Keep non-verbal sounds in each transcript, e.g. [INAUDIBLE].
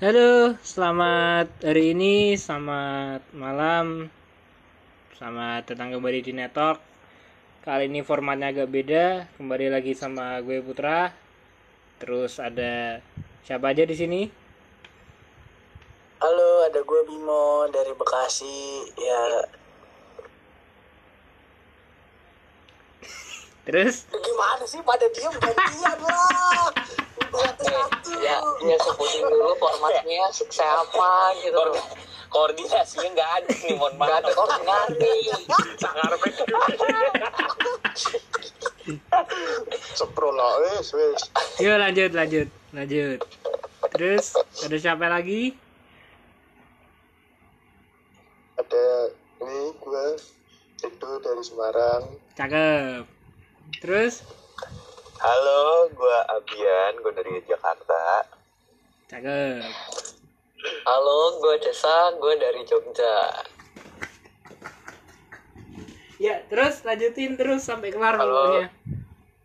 Halo, selamat hari ini, selamat malam, selamat datang kembali di Netok. Kali ini formatnya agak beda, kembali lagi sama gue Putra. Terus ada siapa aja di sini? Halo, ada gue Bimo dari Bekasi. Ya, Terus gimana sih pada diem gantian lah. [LAUGHS] Ya ya sebutin dulu formatnya sukses apa gitu loh koordinasinya nggak ada nih mohon nggak maaf ada koordinasi Sepro lah, wes wes. yuk lanjut, lanjut, lanjut. Terus ada siapa lagi? Ada ini gue itu dari Semarang. Cakep. Terus halo gue Abian gue dari Jakarta cakep. halo gue Desa gue dari Jogja Ya, terus lanjutin terus sampai kelar Halo. pokoknya.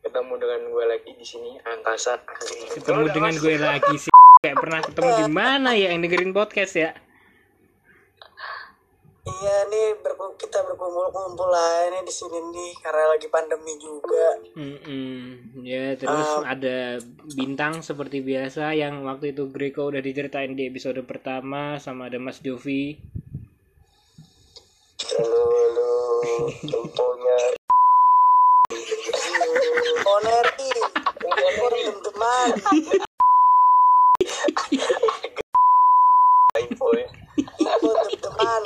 ketemu dengan gue lagi di sini angkasa ketemu dengan gue lagi sih kayak pernah ketemu di [LAUGHS] mana ya yang dengerin podcast ya Iya nih berku- kita berkumpul-kumpul lah ini di sini nih karena lagi pandemi juga. Mm-mm. ya terus ada bintang seperti biasa yang waktu itu Greco udah diceritain di episode pertama sama ada Mas Jovi Halo, halo. Oneri, Oneri teman. info ya Info teman.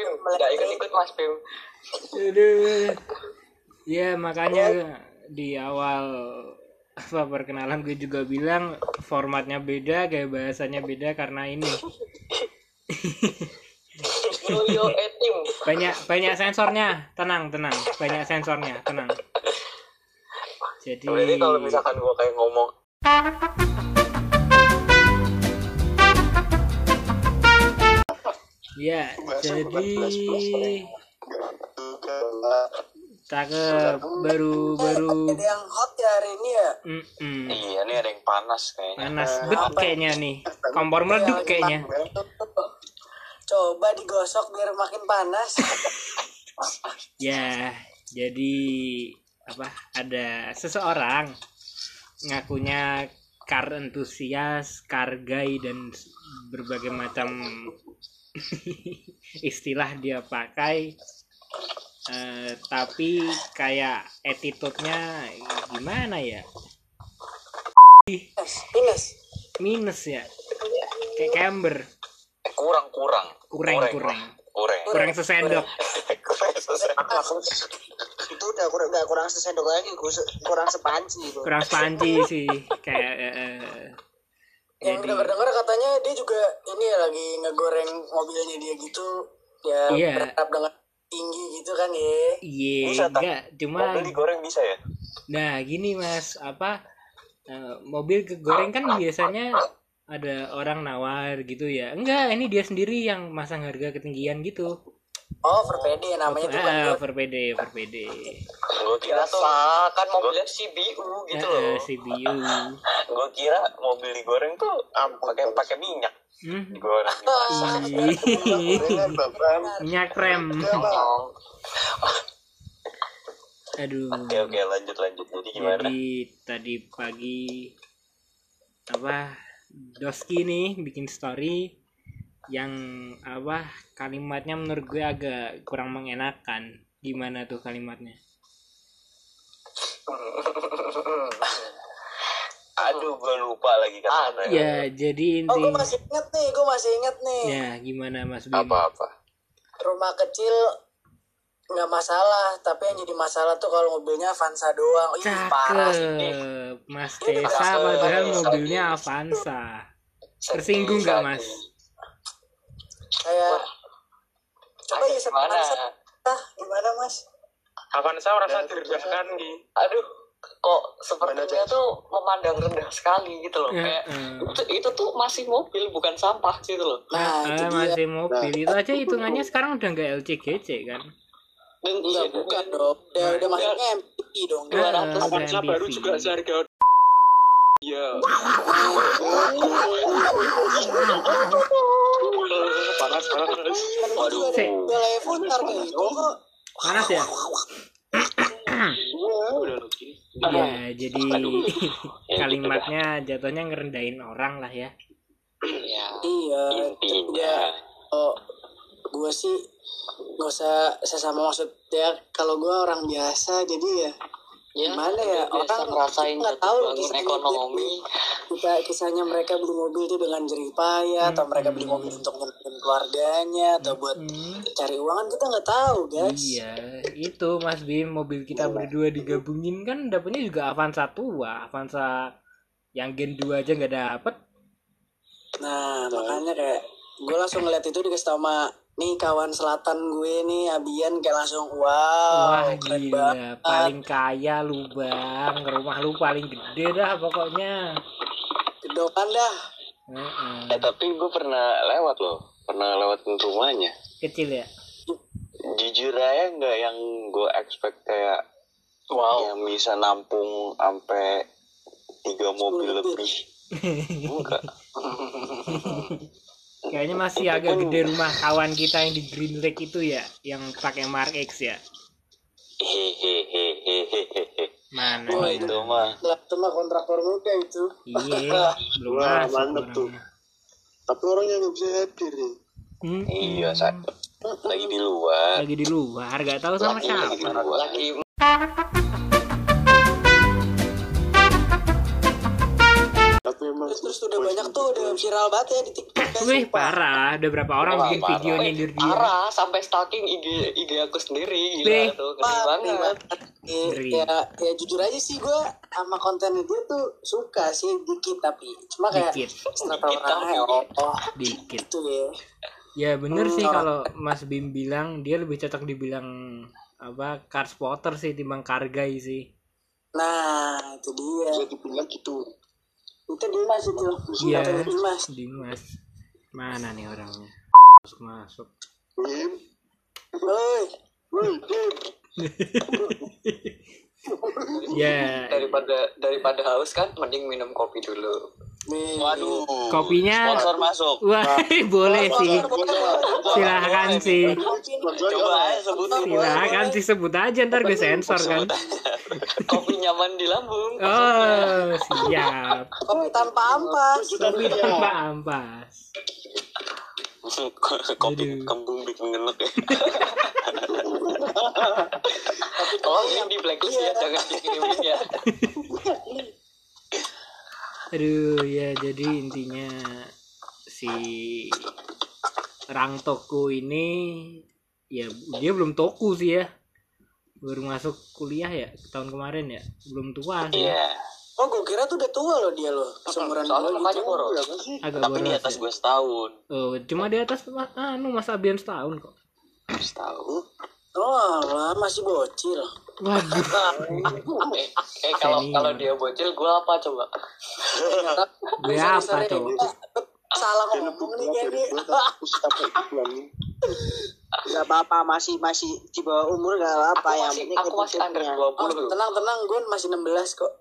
Waduh Mas Bim nggak ikut Mas Bim. Aduh. ya makanya di awal apa perkenalan gue juga bilang formatnya beda kayak bahasanya beda karena ini. Banyak banyak sensornya. Tenang tenang. Banyak sensornya. Tenang. Jadi berarti kalau misalkan gue kayak ngomong ya jadi cakep baru baru Ada yang hot ya hari ini ya. Mm-mm. iya nih ada yang panas kayaknya panas bet kayaknya nih kompor meleduk kayaknya Coba digosok biar makin panas. [LAUGHS] ya jadi apa ada seseorang ngakunya car entusias car guy dan berbagai macam [LAUGHS] istilah dia pakai Eh, tapi kayak attitude-nya gimana ya? Minus. minus. Ya? Kayak camber kurang kurang. Kurang kurang. kurang. Kurang. Sesendok. [LAUGHS] Kurang Itu udah kurang udah kurang sesendok lagi, kurang sepanci kurang panci sih. Kayak eh, eh, Yang jadi dengar-dengar katanya dia juga ini ya lagi ngegoreng mobilnya dia gitu. Ya Iya. berharap dengan tinggi gitu kan ya. iya tak? enggak cuma mobil digoreng bisa ya Nah, gini Mas, apa eh, mobil kegoreng kan biasanya ada orang nawar gitu ya. Enggak, ini dia sendiri yang masang harga ketinggian gitu. Oh, verpede namanya tuh kan. Ah, per PD, per PD. gue kira tuh kan mobilnya CBU gitu Eh, loh CBU. [LAUGHS] gue kira mobil digoreng tuh pakai pakai minyak Hmm. digoreng dimasak [LAUGHS] Minyak rem. Aduh. oke oke lanjut lanjut jadi gimana Jadi tadi pagi apa Doski nih bikin story yang apa kalimatnya menurut gue agak kurang mengenakan. Gimana tuh kalimatnya? [LAUGHS] aduh gue lupa lagi kata Ya, jadi Oh, gue inti masih inget nih, gue masih inget nih. ya gimana Mas Bim? apa apa Rumah kecil nggak masalah, tapi yang jadi masalah tuh kalau mobilnya Avanza doang. Ih, parah sih. Cakep, Mas Tesa padahal mobilnya Avanza. Tersinggung nggak Mas? Kayak coba ya gimana ah, gimana Mas? Avanza merasa direndahkan di aduh kok sepertinya tuh memandang rendah sekali gitu loh Ya, kayak eh. itu, itu tuh masih mobil bukan sampah gitu loh Nah, itu Ah, dia. masih mobil itu aja hitungannya sekarang udah nggak LCGC kan? dan Enggak, iya, bukan dong. Udah, udah masuknya MPV dong. Dua Dia. ratus Avanza baru juga seharga Iya. panas panas. Waduh. Putar. Panas ya. Iya, iya jadi [LAUGHS] kalimatnya jatuhnya ngerendahin orang lah ya. Iya. Iya. Oh, gue ya, sih gak usah sesama maksud ya kalau gue orang biasa jadi ya ya Gimana ya, orang ngerasain nggak jatuh tahu bangun kisahnya ekonomi. kita kisahnya mereka beli mobil itu dengan jerih payah atau mereka beli mobil untuk nyenengin keluarganya atau buat Hmm, cari uang kan kita nggak tahu guys. Iya itu Mas Bim mobil kita berdua digabungin kan dapetnya juga Avanza tua Avanza yang Gen 2 aja nggak dapet. Nah makanya kayak gue langsung ngeliat itu dikasih tau sama nih kawan selatan gue nih Abian kayak langsung wow Wah keren gila, banget paling kaya lu bang, rumah lu paling gede dah pokoknya. gedokan dah Heeh. Eh tapi gue pernah lewat loh, pernah lewatin rumahnya. Kecil ya. Jujur aja nggak yang gue expect kayak wow yang bisa nampung sampai tiga mobil lebih. lebih. [LAUGHS] Enggak. [LAUGHS] Kayaknya masih agak gede rumah kawan kita yang di Green Lake itu ya, yang pakai Mark X ya. Mana? Oh? Itu mah. lah itu mah kontraktor muda itu Iya, [LAUGHS] belum Wah, masuk mantep tuh. Tapi orangnya nggak bisa hadir nih. Hmm, Iya, satu. Lagi di luar. lagi di luar, gak tahu sama Lagi siapa. di luar. lagi terus, terus udah banyak tuh udah viral banget ya di TikTok kan, Wih parah, ada berapa orang Wah, bikin parah. video Wih, nyindir dia. parah sampai stalking IG IG aku sendiri Wih. gila tuh ngeri Wah, banget ngeri ya ya jujur aja sih gue sama kontennya dia tuh suka sih dikit tapi cuma kayak Dikit, Dikit orang tapi. oh, oh dikit. gitu ya Ya bener sih Hmm. kalau Mas Bim bilang dia lebih cocok dibilang apa car spotter sih timbang kargai sih. nah itu dia bisa dibilang gitu. Itu Dimas itu Iya. Dimas Dimas. Mana nih orangnya? Masuk masuk. Ya daripada daripada haus kan mending minum kopi dulu. Waduh. Kopinya- Sponsor masuk. wah [LAUGHS] boleh sih. Silahkan sih. Coba aja sebutin. Silahkan sih sebut aja ntar gue sensor kan. Kopi nyaman di lambung Oh siap. Kopi tanpa ampas. Kopi tanpa ampas. Kopi Aduh. kembung bikin ngenek ya. tolong yang di blacklist ya jangan dikirimin ya Aduh ya jadi intinya si Rang Toku ini ya dia belum toku sih ya baru masuk kuliah ya tahun kemarin ya belum tua sih Iya. Oh, gue kira tuh udah tua loh dia loh. Seumuran soalnya gue makanya gitu. boros Berapa sih? agak Tapi di boros atas ya. gue setahun. oh cuma di atas ma- anu mas Abian setahun kok [CLEARS THROAT] Setahun. Oh, lah masih bocil. waduh [LAUGHS] eh, eh kalau kalau dia bocil gue apa coba [LAUGHS] gue apa tuh Salah ngomong nih kayaknya. [LAUGHS] Gak apa-apa masih masih di bawah umur gak apa-apa yang penting aku masih under attitude-nya. 20 loh Tenang tenang, gue masih 16 kok.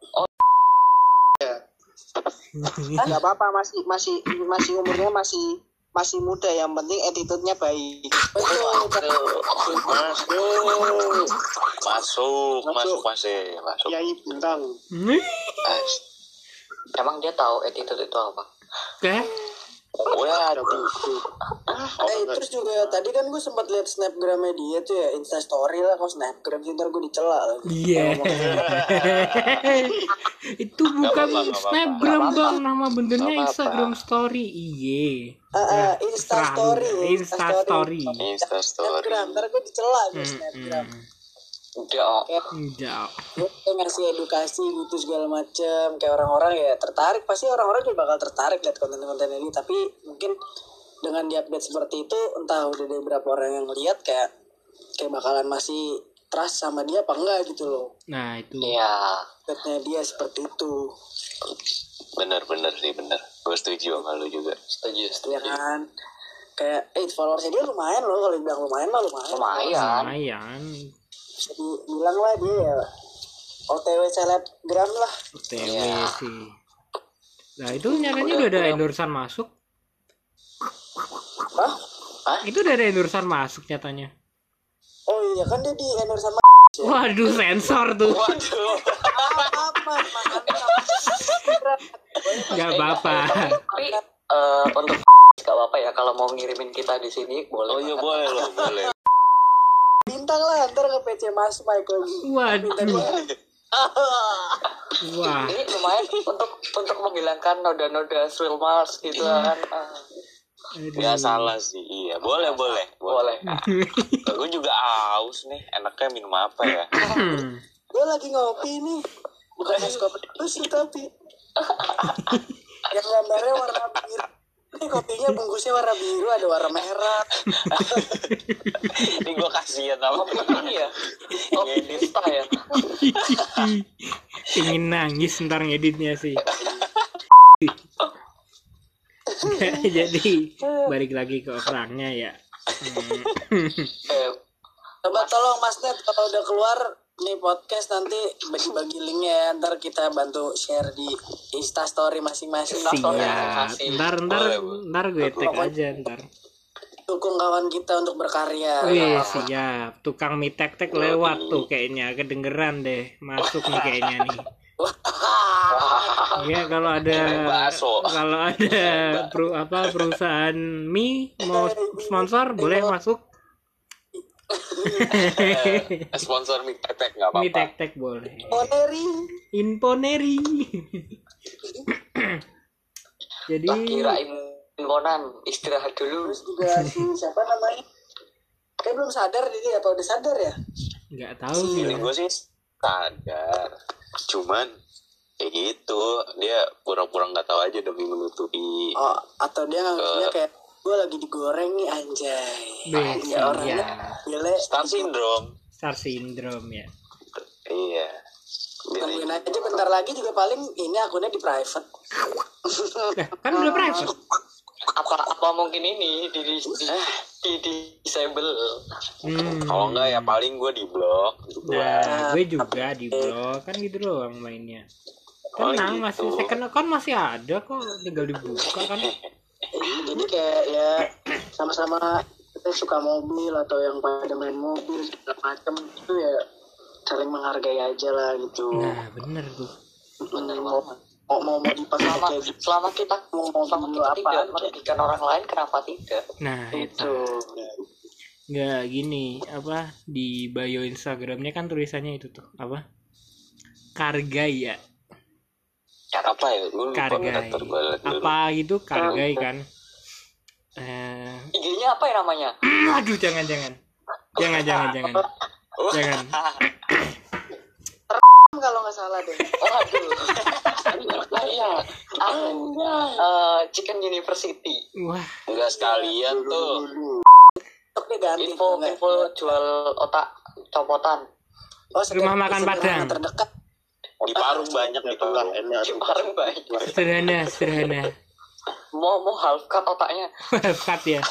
Gak apa-apa masih masih masih umurnya masih masih muda yang penting attitude-nya baik. Masuk. Masuk, masuk masih, masuk. Kiai bintang. Emang dia tahu attitude itu apa Oke Waduh. Eh, terus juga tadi kan gue sempat lihat snapgramnya dia tuh ya, Insta story lah. Kok snapgram sih, ntar gue dicela lagi. Iya. [LAUGHS] itu bukan apa-apa, nggak apa-apa. Snapgram bang, nama benernya. Instagram Story. Iya. Ah, ah, Insta Terserah lu. story. Insta Story. Insta story. Snapgram, ntar gue dicela gue Hmm, snapgram. hmm. Udah. Enggak. Gue kayak ngasih edukasi gitu segala macem Kayak orang-orang ya tertarik Pasti orang-orang juga bakal tertarik lihat konten-konten ini Tapi mungkin dengan di update seperti itu Entah udah ada beberapa orang yang lihat kayak Kayak bakalan masih trust sama dia apa enggak gitu loh Nah itu. iya Update-nya dia seperti itu Bener, bener sih, bener. Gue setuju sama lu juga. setuju Ya setuju kan Kayak eh followersnya dia lumayan loh Kalau dibilang lumayan mah lumayan lumayan Lumayan. Jadi bilang lah dia ya OTW selebgram lah OTW Iya. sih. Nah itu nyatanya udah ada endorsean masuk. Hah? Itu dari endorsean masuk nyatanya. Oh iya kan dia di endorse sama Waduh, sensor tuh. Waduh. Gak apa-apa. Tapi eh, untuk gak apa-apa ya kalau mau ngirimin kita di sini boleh. Oh iya boleh loh, boleh. Bintang lah ntar ke PC Mas Mike lagi. Waduh. Wah. Ini lumayan untuk untuk menghilangkan noda-noda Swirl Mars gitu kan. Ah, Gak salah sih, iya. Boleh, boleh. boleh. Gue juga haus nih. Enaknya minum apa ya? [COUGHS] Gue lagi ngopi nih. Bukan es kopi terus sih tapi. [COUGHS] Yang gambarnya warna biru. Ini kopinya bungkusnya warna biru, ada warna merah. Ini gue kasihan sama Kopi ini ya. Kopi pista ya. Ingin nangis ntar ngeditnya sih. [LAUGHS] Jadi balik lagi ke orangnya ya. Eh, Coba tolong Mas Net kalau udah keluar nih podcast nanti bagi-bagi linknya ya. Ntar kita bantu share di Insta Story masing-masing. Siap. Ntar ntar Boleh, ntar gue tag aja ntar. Dukung kawan kita untuk berkarya. Wih siap. Tukang mie tek tek lewat tuh kayaknya kedengeran deh. Masuk nih kayaknya nih. Ya kalau ada kalau ada peru, apa perusahaan mie mau sponsor boleh masuk. [LAUGHS] Eh, sponsor mie tetek nggak Mie apa-apa. tek tek boleh. Oneri. Imponeri. Jadi tak kirain istirahat dulu. Terus juga si siapa namanya? Kayak belum sadar dia apa udah sadar ya? nggak tahu sih. Feeling gue sih sadar. Cuman kayak gitu dia pura-pura nggak tahu aja demi menutupi Oh, atau dia nganggapnya kayak gue lagi digoreng nih anjay. Besi Ya orangnya ya. gile. star syndrome Star syndrome ya. iya Tungguin aja bentar lagi juga paling ini akunnya di private. Lah, kan udah private. Apa apa mungkin ini di di, di, di, di disable. Hmm. kalau enggak ya paling gue di blok gitu Nah, gue juga di blog kan gitu doang mainnya. Oh, Tenang gitu. masih second account masih ada kok tinggal dibuka kan. [LAUGHS] Jadi kayak ya sama-sama kita suka mobil atau yang pada main mobil segala macam itu ya saling menghargai aja lah gitu. Nah bener tuh. Bener mau mau mau, mau Selama kayak gitu. selama kita Mau mau selama kita apa tidak apa merugikan orang lain kenapa tidak? Nah itu itu. nggak gini apa di bio Instagramnya kan tulisannya itu tuh apa? Kargai ya. Apa ya gue lupa Kargai. Apa gitu kargai kan? Eh, IG-nya apa ya namanya? [CLEARS THROAT] aduh jangan jangan. Jangan jangan jangan. [LAUGHS] Jangan. Kalau nggak salah deh. Waduh. Ah, iya. Ah, eh, Chicken University. Wah, enggak sekalian tuh. Info info jual otak copotan. Oh, Rumah makan Padang. terdekat. Di Parung banyak di Parung enak. Di bareng baik. sederhana sederhana. Mau mau half cut otaknya. [LAUGHS] Cut ya.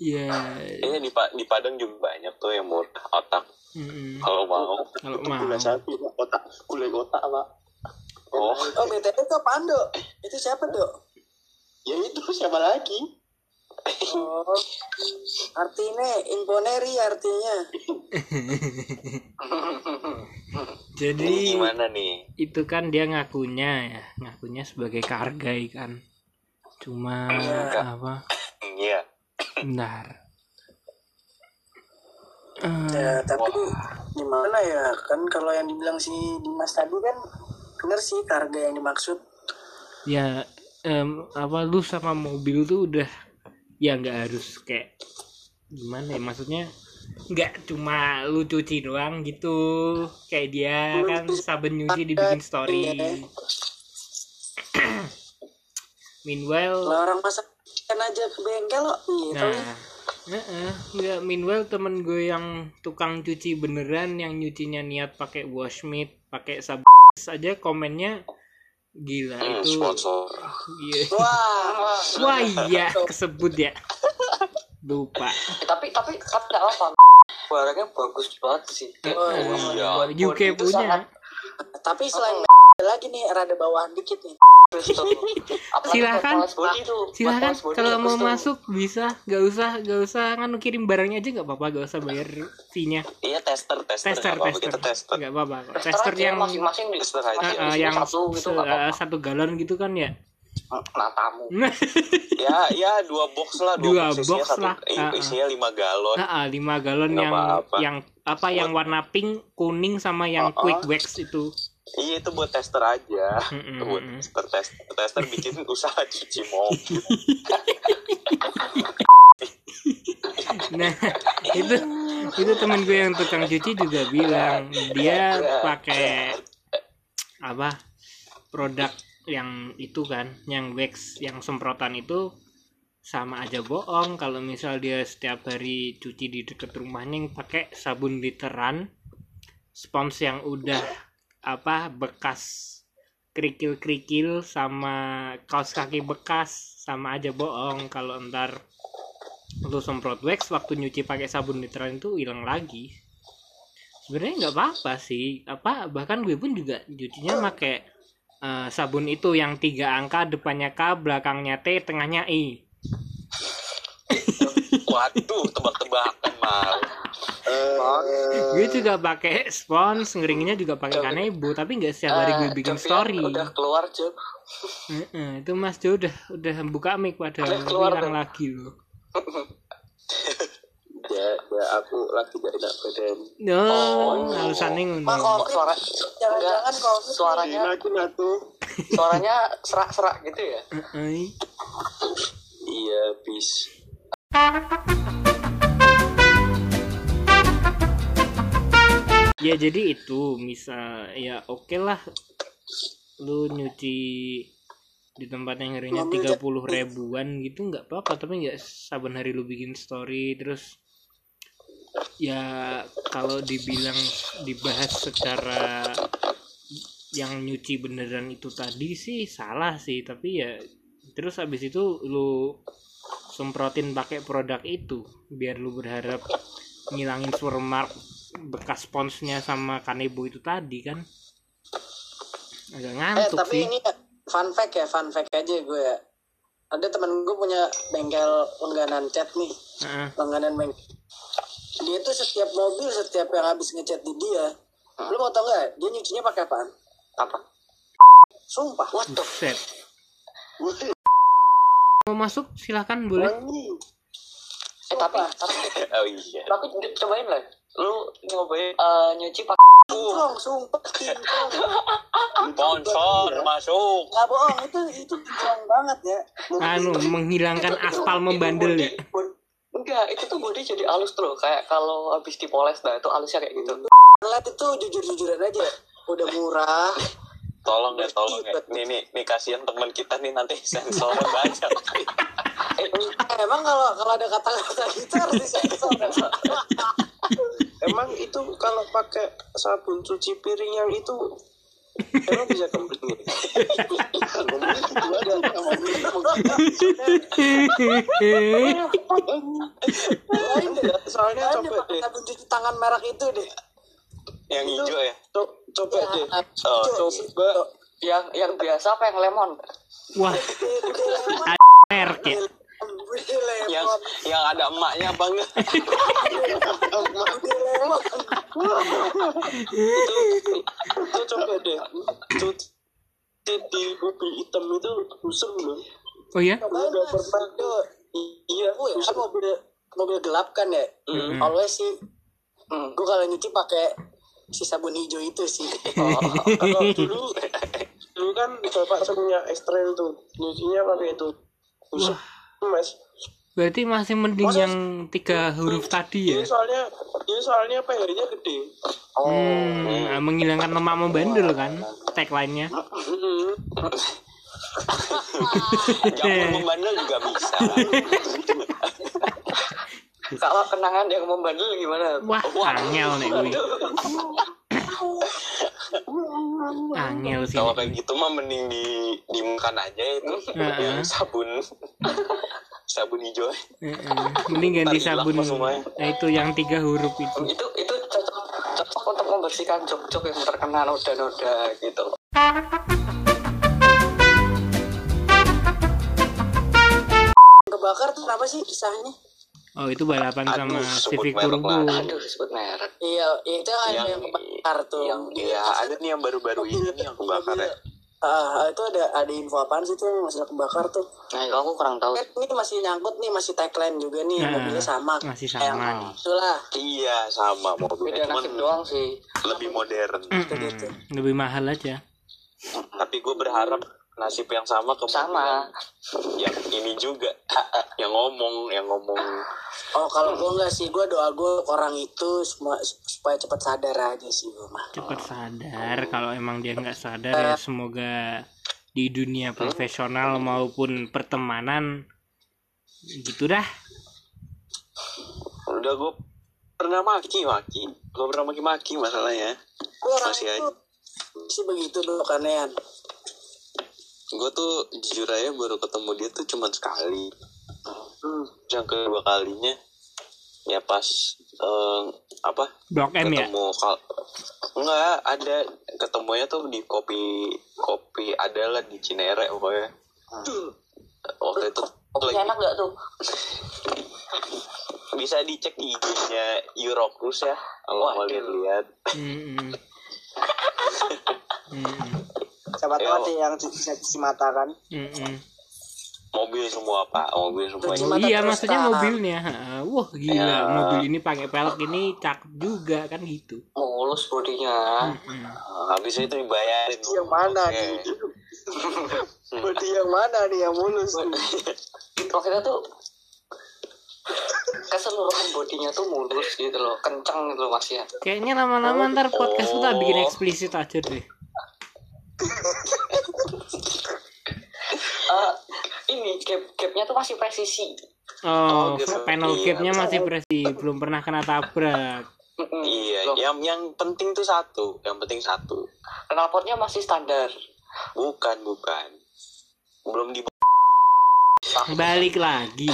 Iya. Iya di, Pa- di Padang juga banyak tuh yang murah otak Mm-mm. kalau mau. Kalau mau. Gula sapi, Pak. otak, gulai otak, Pak. Oh, Oh, BTW itu apaan, Dok? Itu siapa, Dok? Ya itu siapa lagi? Oh, artinya imponeri artinya. [LAUGHS] Jadi ini gimana nih? itu kan dia ngakunya ya, ngakunya sebagai kargai kan. Cuma apa? Iya. Bentar. Eh, Ya, tapi gimana ya? Kan kalau yang dibilang si Dimas tadi kan bener sih harga yang dimaksud. ya em, apa lu sama mobil tuh udah ya nggak harus kayak gimana ya maksudnya nggak cuma lu cuci doang gitu kayak dia kan saben nyuci dibikin story [CLEARS THROAT] meanwhile orang masak kan aja ke bengkel loh. Gitu. Nah, heeh, nggak meanwhile temen gue yang tukang cuci beneran yang nyucinya niat pakai washmit, pakai sabun saja komennya gila Hmm, itu. sponsor. Iya. [LAUGHS] Wah, Wah iya kesebut ya. Lupa. Eh, tapi tapi tapi nggak apa barangnya bagus banget sih Heeh, iya. UK punya. sangat- tapi selain lagi nih rada bawahan dikit nih Silahkan body kalau mau tuh. masuk bisa, gak usah, gak usah nganu kirim barangnya aja nggak apa-apa, gak usah bayar fee-nya. Iya tester tester. Tester, apa-apa, tester, tester. nggak apa-apa. Tester Tester yang masing-masing di Tester aja. eh, yang satu gitu se- eh, satu galon gitu kan ya. Nah tamu. [LAUGHS] Ya ya dua box lah. Dua Dua, box, box satu. lah. ah. isinya lima galon. Nah, lima galon yang apa-apa. yang apa yang warna pink, kuning sama yang Uh-uh. quick wax itu. Iya itu buat tester aja. Mm-mm, buat tester tester tester bikin [LAUGHS] usaha cuci mobil. Nah, itu itu temen gue yang tukang cuci juga bilang dia pakai apa produk yang itu kan, yang wax, yang semprotan itu sama aja bohong kalau misal dia setiap hari cuci di dekat rumahnya yang pakai sabun literan spons yang udah apa bekas kerikil-kerikil sama kaos kaki bekas sama aja bohong. Kalau ntar lu semprot wax waktu nyuci pakai sabun literan itu hilang lagi. Sebenarnya nggak apa-apa sih. Apa bahkan gue pun juga cucinya pakai eh, sabun itu yang tiga angka depannya K belakangnya T tengahnya I. Waduh tebak-tebakan mal. Gue juga pakai spons ngeringnya juga pakai kanebo tapi nggak setiap hari gue Ah, bikin story Udah keluar. Heeh, itu Mas Jo udah udah buka mic hilang Bang. lagi loh [LAUGHS] Ya, ya aku lagi gak enak badan. no Oh. Mak, ngono Covid. Suara jangan-jangan covid suaranya Enak tuh. suaranya serak-serak gitu ya. Heeh. Iya, bis. Ya jadi itu misal ya oke lah lu nyuci di tempat yang harinya tiga puluh ribuan gitu nggak apa-apa. Tapi nggak saban hari lu bikin story terus ya kalau dibilang dibahas secara yang nyuci beneran itu tadi sih salah sih. Tapi ya terus habis itu lu semprotin pakai produk itu biar lu berharap ngilangin swirl bekas sponsnya sama kanebo itu tadi kan agak eh ngantuk tapi sih ini fun fact ya fun fact aja gue ya ada temen gue punya bengkel langganan cat nih Heeh. langganan bengkel dia tuh setiap mobil setiap yang habis ngecat di dia lu mau tau gak dia nyucinya pakai apaan Apa? sumpah what the Buset. mau masuk silahkan boleh Eh tapi tapi [LAUGHS] Oh iya. tapi cobain lah. Lu nyobain eh, nyuci pakai kinclong sumpah Sponsor masuk. nggak bohong itu itu kinclong banget ya anu menghilangkan aspal membandel ya Enggak, itu tuh body jadi halus tuh. Kayak kalau habis dipoles nah itu halusnya kayak gitu. Lihat itu jujur-jujuran aja udah murah Tolong deh, tolong ya. Nih, nih, nih kasihan teman kita nih nanti sensornya [LAUGHS] banyak. Eh, emang kalau kalau ada kata-kata gitu harus disensor [LAUGHS] Emang itu kalau pakai sabun cuci piring yang itu emang bisa kembali? Soalnya coba pakai deh, sabun cuci tangan merah itu deh Yang hijau ya. co- coba deh. Oh, Coba Yang yang biasa apa yang lemon? wah merk ya yang yang ada emaknya apa enggak? [LAUGHS] bude lemon itu coba deh. Cuci di mobil hitam itu busem loh. oh ya Udah pernah Tuh, Iya, gue ya kan mobil mobil gelap kan ya Mm. always sih Hmm. gue kalau nyuci pakai si sabun hijau itu sih [LAUGHS] Kalau dulu dulu kan bapak punya ekstrem tuh nyucinya pakai itu busem mas berarti masih mending yang tiga huruf tadi ya ini soalnya ini soalnya pH-nya gede hmm, ah, menghilangkan lemak membandel kan tagline-nya. Jamur membandel juga bisa. Kalau kenangan yang membandel gimana? wah angel nih gue angel sih Kalau kayak gitu mah mending di dimakan aja itu Heeh. yang sabun sabun hijau. Heeh. mending ganti sabun semuanya. nah, itu yang tiga huruf itu Itu itu cocok cocok untuk membersihkan jok-jok yang terkena noda-noda gitu. kebakar tuh apa sih kisahnya Oh itu balapan sama Aduh, sebut Civic merek Turbo. lah. Aduh, sebut merek. iya itu ada Yang- yang kebakar tuh yang ya ada nih yang baru-baru ini nih yang kebakar ya Ah, itu ada ada info apaan sih tuh yang masalah kebakar tuh? Nah, itu aku kurang tahu. Kan ini masih nyangkut nih, masih tagline juga nih, Nah, mobilnya sama. masih Kayak sama nih. Itulah. iya sama Beda mobilnya cuman nasib doang sih. lebih modern Mm-mm. Lebih mahal aja. tapi gue berharap nasib yang sama ke Sama. yang ini juga [LAUGHS] yang ngomong yang ngomong Oh kalau gue enggak sih, gue doa gue orang itu semua supaya cepat sadar aja sih gue mah. Cepat sadar. Kalau emang dia nggak sadar ya semoga di dunia profesional maupun pertemanan gitu dah. udah gue pernah maki maki gue pernah maki maki masalahnya Gue orang Masih itu sih begitu dulu kanean. Gue tuh jujur aja baru ketemu dia tuh cuma sekali Hmm. yang kedua kalinya ya pas eh, apa Blok M ya. ketemu kal enggak ada ketemunya tuh di kopi kopi adalah di Cinere pokoknya waktu itu Kopinya lagi enak gak tuh? [LAUGHS] bisa dicek IG-nya Eurocruise ya kalau mau Waduh. lihat Mm-mm. [LAUGHS] Siapa tahu ada yang bisa disimatakan. Mm-mm. mobil semua pak mobil semua Cuci Oh, mata iya terus maksudnya mobilnya. Wah gila Ya. mobil ini pakai pelek ini cakep juga kan gitu. Mulus bodinya. Mm-mm. Nah, habis itu dibayarin Yang mana Oke. nih? [LAUGHS] Bodi yang mana nih yang mulus? Itu [LAUGHS] tuh keseluruhan bodinya tuh mulus gitu loh, kencang gitu loh mas ya. Kayaknya lama-lama ntar podcast kita bikin eksplisit aja deh. Eh, ini gap gapnya tuh masih presisi. Oh, Oh, gitu. panel Iya. gapnya masih presi, belum pernah kena tabrak. Iya Loh, yang yang penting tuh satu yang penting satu knalpotnya masih standar. bukan bukan belum di Balik lagi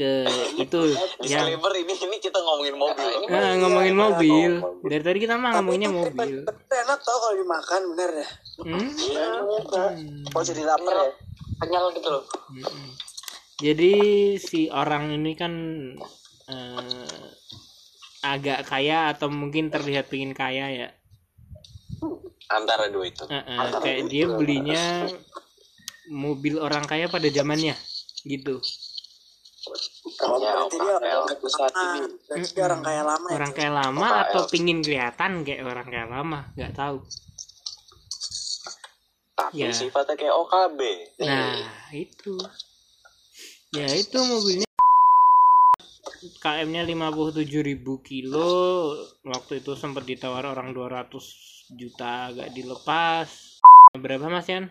ke itu yang disclaimer ini ini kita ngomongin mobil Nah, ini. Eh, ngomongin mobil. Oh, mobil. Dari tadi kita mah ngomonginnya mobil. Tapi enak tau kalau dimakan bener ya. Hmm? Oh jadi lapar ya? Kenyal gitu loh. Mm-mm. Jadi si orang ini kan eh, agak kaya atau mungkin terlihat pengen kaya ya. antara dua itu Eh, eh, kayak dia belinya mobil orang kaya pada zamannya gitu. Oh, Ya, berarti dia orang saat ini. Berarti dia orang kaya lama ya. Orang kaya lama atau pingin kelihatan kayak orang kaya lama, nggak tahu. tapi Ya. sifatnya kayak OKB Nah, itu. Ya itu mobilnya KM-nya 57.000 kilo. Waktu itu sempat ditawar orang 200 juta agak dilepas. Berapa Mas Yan?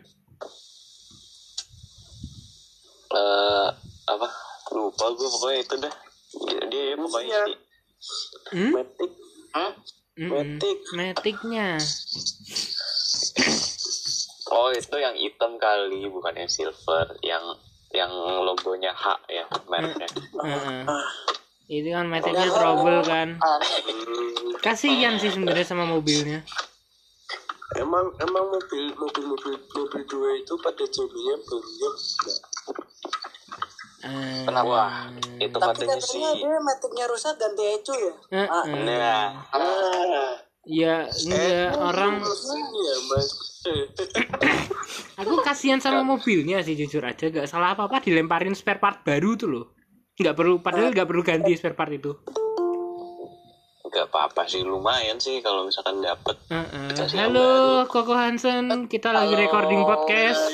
Eh, apa lupa gue pokoknya itu dah dia, dia pokoknya sih Hmm? Matic, Hmm? Mm-mm. Matic. Matic-nya. oh itu yang hitam kali bukan yang silver yang yang logonya H ya mereknya Heeh. Itu kan Matic-nya trouble kan. Ah, Kasihan sih sebenarnya sama mobilnya. emang emang mobil mobil mobil mobil dua itu pada jadinya barunya enggak. Eh, Wah, itu Tapi katanya katanya sih dia metiknya rusak ganti ecu ya. eh, Ah, eh. nah ah Ya, enggak orang ini ya Aku kasihan sama mobilnya sih jujur aja gak salah apa apa dilemparin spare part baru tuh loh. Nggak perlu padahal nggak perlu ganti spare part itu. Nggak apa-apa sih lumayan sih kalau misalkan dapet Heeh. Dikasih yang Halo Koko Hansen, kita lagi Halo. recording podcast.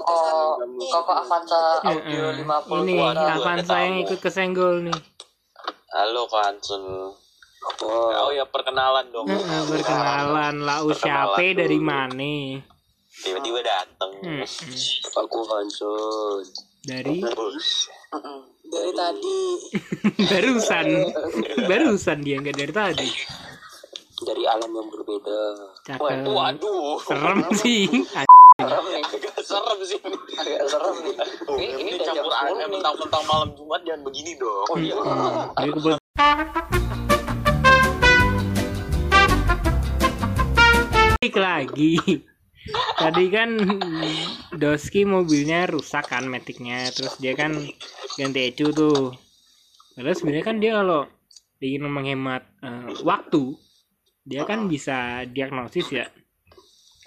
Oh. Koko Avanza audio Heeh. 50 Ini Avanza yang ikut kesenggol nih. halo Kansun oh ya perkenalan dong Heeh, Berkenalan lau siapa Perkenalan dari mana? tiba-tiba dateng aku Hanson Dari. Dari tadi [LAUGHS] barusan, barusan dia nggak dari tadi. dari alam yang berbeda Cakep. waduh Serem sih. Serem nih. agak serem sih ini Agak serem nih. Ini, ini ini udah jam campur 10 aneh nih. mentang-mentang malam Jumat jangan begini dong oh iya lagi. Tadi kan Doski mobilnya rusak kan metiknya, terus dia kan ganti ecu tuh. Padahal sebenarnya kan dia kalau ingin menghemat eh, waktu, dia kan bisa diagnosis ya.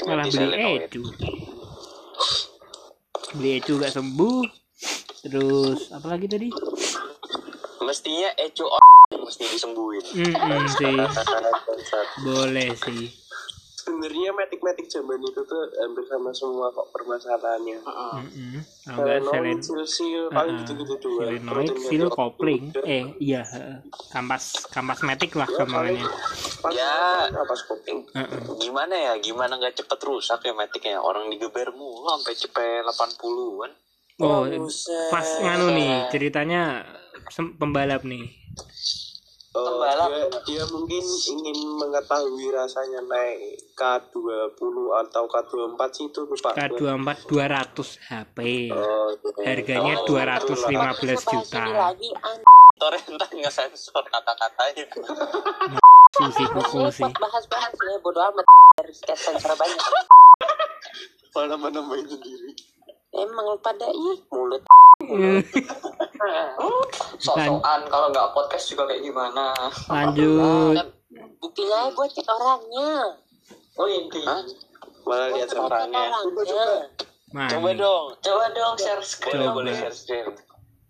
Malah beli ecu. Beli ecu gak sembuh. Terus apa lagi tadi? Mestinya ecu mesti disembuhin. Hmm, sih. [LAUGHS] Boleh sih. Sebenarnya metik-metik zaman itu tuh hampir sama semua kok permasalahannya. Kalau nggak selen Selenoid, sil, paling gitu-gitu seal, metik, kopling. Eh, iya, heeh. kampas kampas metik lah kemarinnya. Ya. scoping? Heeh. Gimana ya? Gimana nggak cepet rusak ya metiknya? Orang digeber mulu sampai cepet 80-an. Oh, pas nganu nih ceritanya pembalap nih. Oh, Pembalap. dia, dia mungkin ingin mengetahui rasanya naik K20 atau K24 sih itu lupa. K24 200 HP. Oh. Harganya Oh, 215 juta. lagi nggak sensor kata-katanya. Susi kuku sih. bahas-bahas ya bodo amat harus kayak sensor banyak Malah menambahin sendiri. emang pada ih mulut Eh, [LAUGHS] sosokan kalau nggak podcast juga kayak gimana Lanjut. buktinya gue cek orangnya oh Hah? Malah lihat orangnya. orangnya Coba Mantap. dong. coba dong share screen Boleh boleh share screen.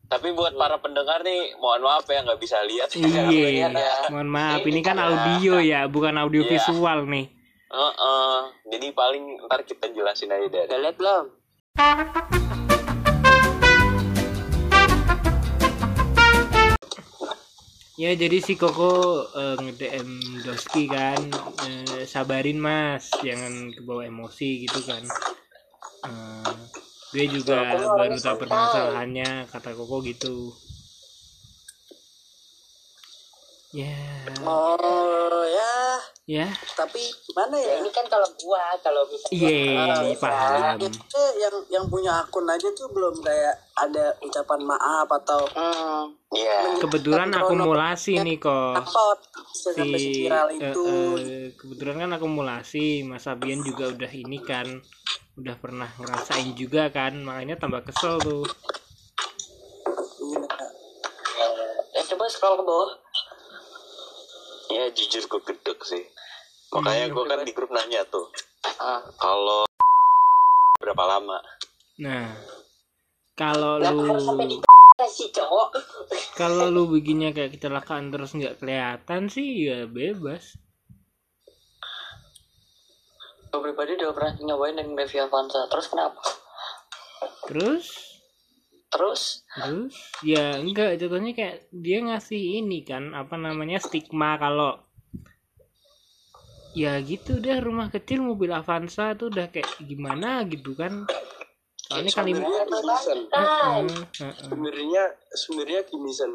Tapi buat para pendengar nih, mohon maaf ya nggak bisa lihat. Iya, mohon maaf ini kan audio ya, bukan audio Iya. visual nih. Heeh. Jadi paling ntar kita jelasin aja dari. udah liat belum Ya jadi si Koko eh, nge-DM Doski kan eh, sabarin mas. Jangan kebawa emosi gitu kan. Eh, gue juga baru tahu. permasalahannya kata Koko gitu ya. Oh ya, ya. Tapi gimana ya? Ya? ini kan kalau gua kalau misalnya iya paham. Itu yang yang punya akun aja tuh belum kayak ada ucapan maaf atau hmm, Iya. kebetulan akumulasi nih kok. si viral eh, itu. eh, kebetulan kan akumulasi. Mas Abian juga udah ini kan udah pernah ngerasain juga kan. Makanya tambah kesel tuh. Iya. ya coba scroll ke bawah Ya jujur gue gedek sih. Makanya gue kan di grup nanya tuh. ah. Kalau berapa lama? nah kalau lu [LAUGHS] kalau lu bikinnya kayak kecelakaan terus nggak kelihatan sih ya bebas gue pribadi udah pernah nyobain dengan Devi Avanza terus kenapa terus terus terus ya enggak contohnya kayak dia ngasih ini kan apa namanya stigma kalau ya gitu deh rumah kecil mobil Avanza tuh udah kayak gimana gitu kan soalnya kali Sebenarnya gini Sen. Heeh, heeh. Sebenarnya sebenarnya gini Sen.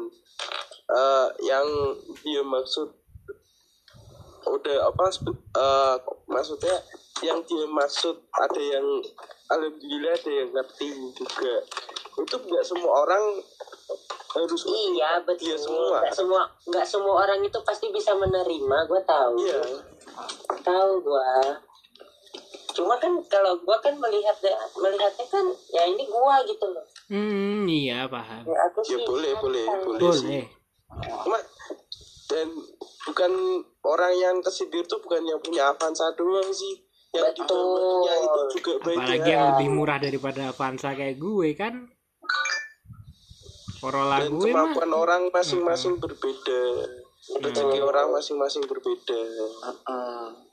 Eh, yang dia maksud udah apa eh, maksudnya yang dia maksud ada yang alhamdulillah ada yang ngerti juga itu nggak semua orang harus iya betul. Iya, semua. nggak semua nggak semua orang itu pasti bisa menerima gue tahu. Iya. Tahu gue cuma kan kalau gue kan melihat melihatnya kan ya ini gue gitu loh. Hmm, iya paham. Ya aku ya sih boleh boleh boleh, boleh sih. Cuma dan bukan orang yang kesindir tuh bukan yang punya Avanza doang sih. Yang Betul. itu juga baik apalagi yang lebih murah daripada Avanza kayak gue kan Corolla dan gue mah kemampuan orang masing-masing berbeda. Rezeki orang masing-masing berbeda.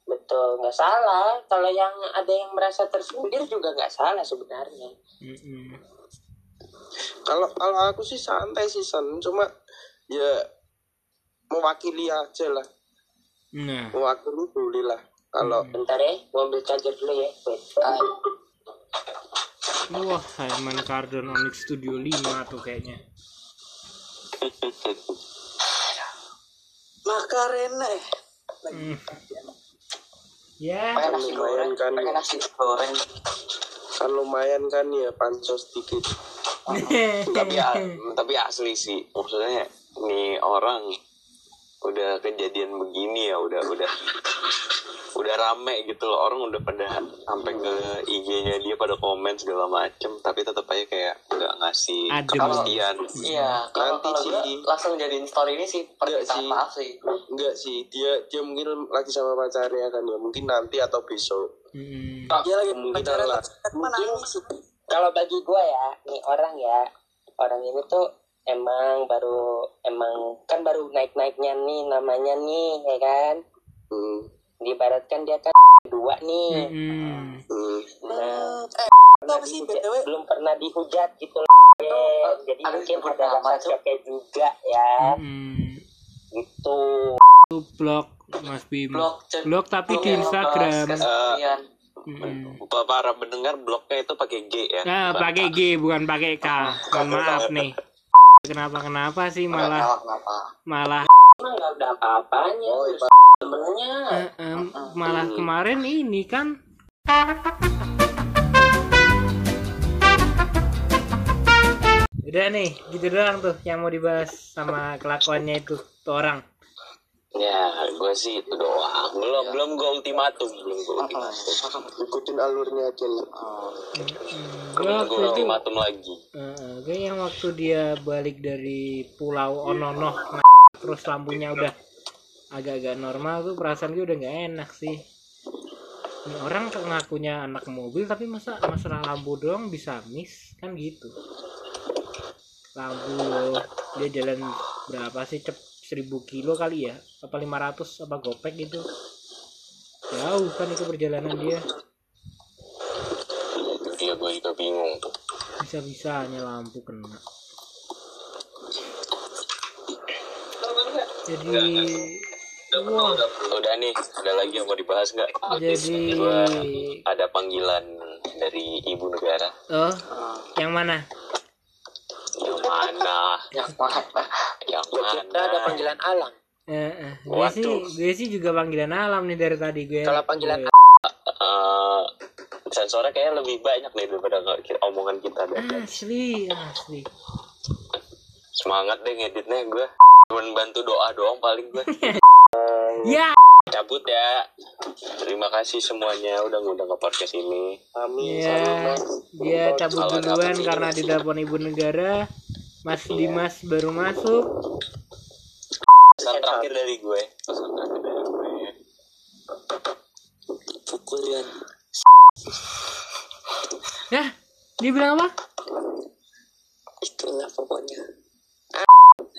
Betul nggak salah. Kalau yang ada yang merasa tersindir juga nggak salah sebenarnya. Kalau kalau aku sih santai sih san. Cuma ya mewakili aja lah. Nah. Mewakili boleh lah. Kalau bentar ya gua ambil charger dulu ya. Wait. Ah, wah Herman Cardon Onyx Studio 5 tuh kayaknya Makarena eh. Hmm. ya goreng lumayan kan pengen nasi goreng kan lumayan kan ya pancos dikit [LAUGHS] tapi tapi asli sih maksudnya nih orang udah kejadian begini ya udah udah udah rame gitu loh orang udah pada sampai ke IG-nya dia pada komen segala macem tapi tetap aja kayak nggak ngasih Adem. kepastian Iya, kalau Nanti kalau sih. gue langsung jadiin story ini sih permintaan sih. maaf sih. enggak sih dia dia mungkin lagi sama pacarnya kan ya mungkin nanti atau besok Mm-mm. Dia lagi Kemungkinan pacaran lah. Mungkin sih? kalau bagi gue ya, nih orang ya, orang ini tuh emang baru emang kan baru naik-naiknya nih namanya nih ya kan. hmm. Diibaratkan dia kan dua nih. Mm-mm. Hmm. Nah, Eh, pernah sih, dihujat- belum pernah dihujat gitu loh. Jadi aduh, mungkin sebut ada rasa shocknya juga ya. Mm-mm. Gitu. Itu blog Mas Bim. blog Blog tapi di Instagram. keseharian. Mm-mm. para pendengar blognya itu pakai G ya Nah, pakai. G bukan pakai K. Mohon maaf nih. Kenapa kenapa sih malah Kenapa, kenapa malah Emang nggak ada apa-apanya. Oh, iya. Temennya. em, malah kemarin ini kan Udah nih, gitu doang tuh yang mau dibahas sama kelakuannya itu tuh orang. Ya gue sih itu doang. Belum belum gue ultimatum belum gue ultimatum. Ikutin alurnya aja nih Gue belum waktu gue ultimatum lagi. Eh, gue yang waktu dia balik dari Pulau Onono, terus lampunya udah agak-agak normal tuh perasaan gue udah nggak enak sih. Ini orang ngakunya anak mobil tapi masa masalah lampu doang bisa miss? Kan gitu. Lampu dia jalan berapa sih? Cep 1000 kilo kali ya? Apa 500 apa gopek gitu? Jauh kan itu perjalanan dia. itu dia gue juga bingung tuh. Bisa-bisanya lampu kena. Jadi wah. udah nih ada lagi yang mau dibahas nggak? Jadi ada panggilan dari ibu negara. oh yang mana? Yang mana? Yang mana Kita ada panggilan alam. eh, eh, gue sih Waduh. gue sih juga panggilan alam nih dari tadi gue Kalau panggilan gue- Eh, sensornya kayaknya lebih banyak nih daripada omongan kita deh. Asli asli. Semangat deh ngeditnya gue cuman bantu doa doang paling gue [LAUGHS] ya. Cabut ya. Terima kasih semuanya udah ngundang ke podcast ini. Amin. Ya. Dia cabut duluan karena di telepon ibu negara Mas Dimas baru masuk pesan terakhir dari gue pesan terakhir dari gue pukul ya. ya dia bilang apa Itulah pokoknya.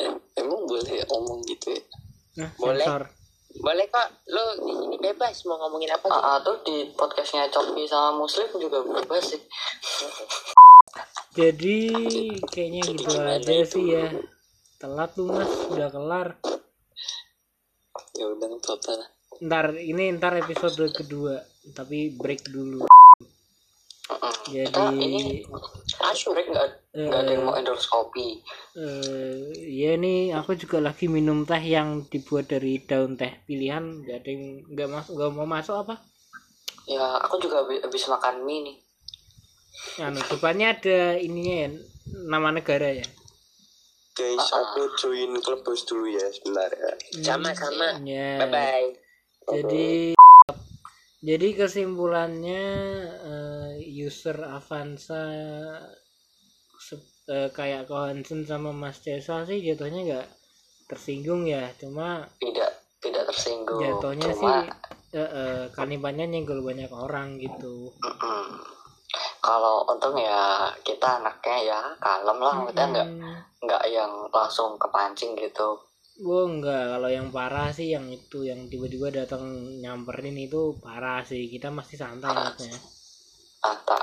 Eh, emang boleh ngomong gitu ya? nah Boleh. sensor Boleh kok. Lo di sini bebas mau ngomongin apa sih? Ah, tuh di podcastnya Coki sama Muslim juga bebas sih [LAUGHS] Jadi kayaknya gitu aja itu? sih ya. Telat tuh mas, udah kelar. Ya udah nggak apa-apa lah. Ntar ini ntar episode kedua, tapi break dulu. Heeh. Jadi Kita ini Asyik nggak nggak ada yang mau endorse kopi eh ya nih aku juga lagi minum teh yang dibuat dari daun teh pilihan. Gak ada yang nggak masuk, nggak mau masuk apa? ya aku juga habis makan mie nih Anu depannya ada ininya ya, nama negara ya. guys aku join klub bos dulu ya sebentar ya Sama-sama. Ya. Bye bye. Jadi jadi kesimpulannya eh, user Avanza se- eh, kayak Kohansen sama Mas Cesa sih jatuhnya nggak tersinggung ya cuma tidak tidak tersinggung jatuhnya Cuma, sih eh, eh, kanibannya nyenggol banyak orang gitu mm-mm. Kalau untung ya kita anaknya ya kalem lah kita nggak Hmm, nggak yang langsung kepancing gitu. Gua enggak kalau yang parah sih yang itu yang tiba-tiba datang nyamperin itu parah sih. Kita masih santai anaknya. Ata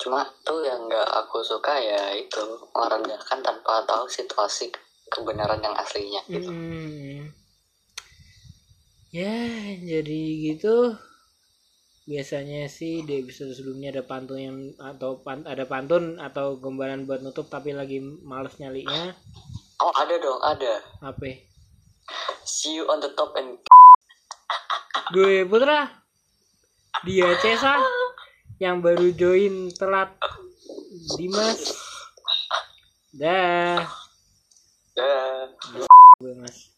cuma tuh yang nggak aku suka ya itu merendahkan tanpa tahu situasi kebenaran yang aslinya gitu. Mm. Ya, jadi gitu. Biasanya sih di episode sebelumnya ada pantun yang atau pan- ada pantun atau gombalan buat nutup tapi lagi males nyalinya. oh ada dong ada Apa? see you on the top and Gue Putra. Dia Cesa yang baru join telat. Dimas. Dah. Dah. Gue Mas.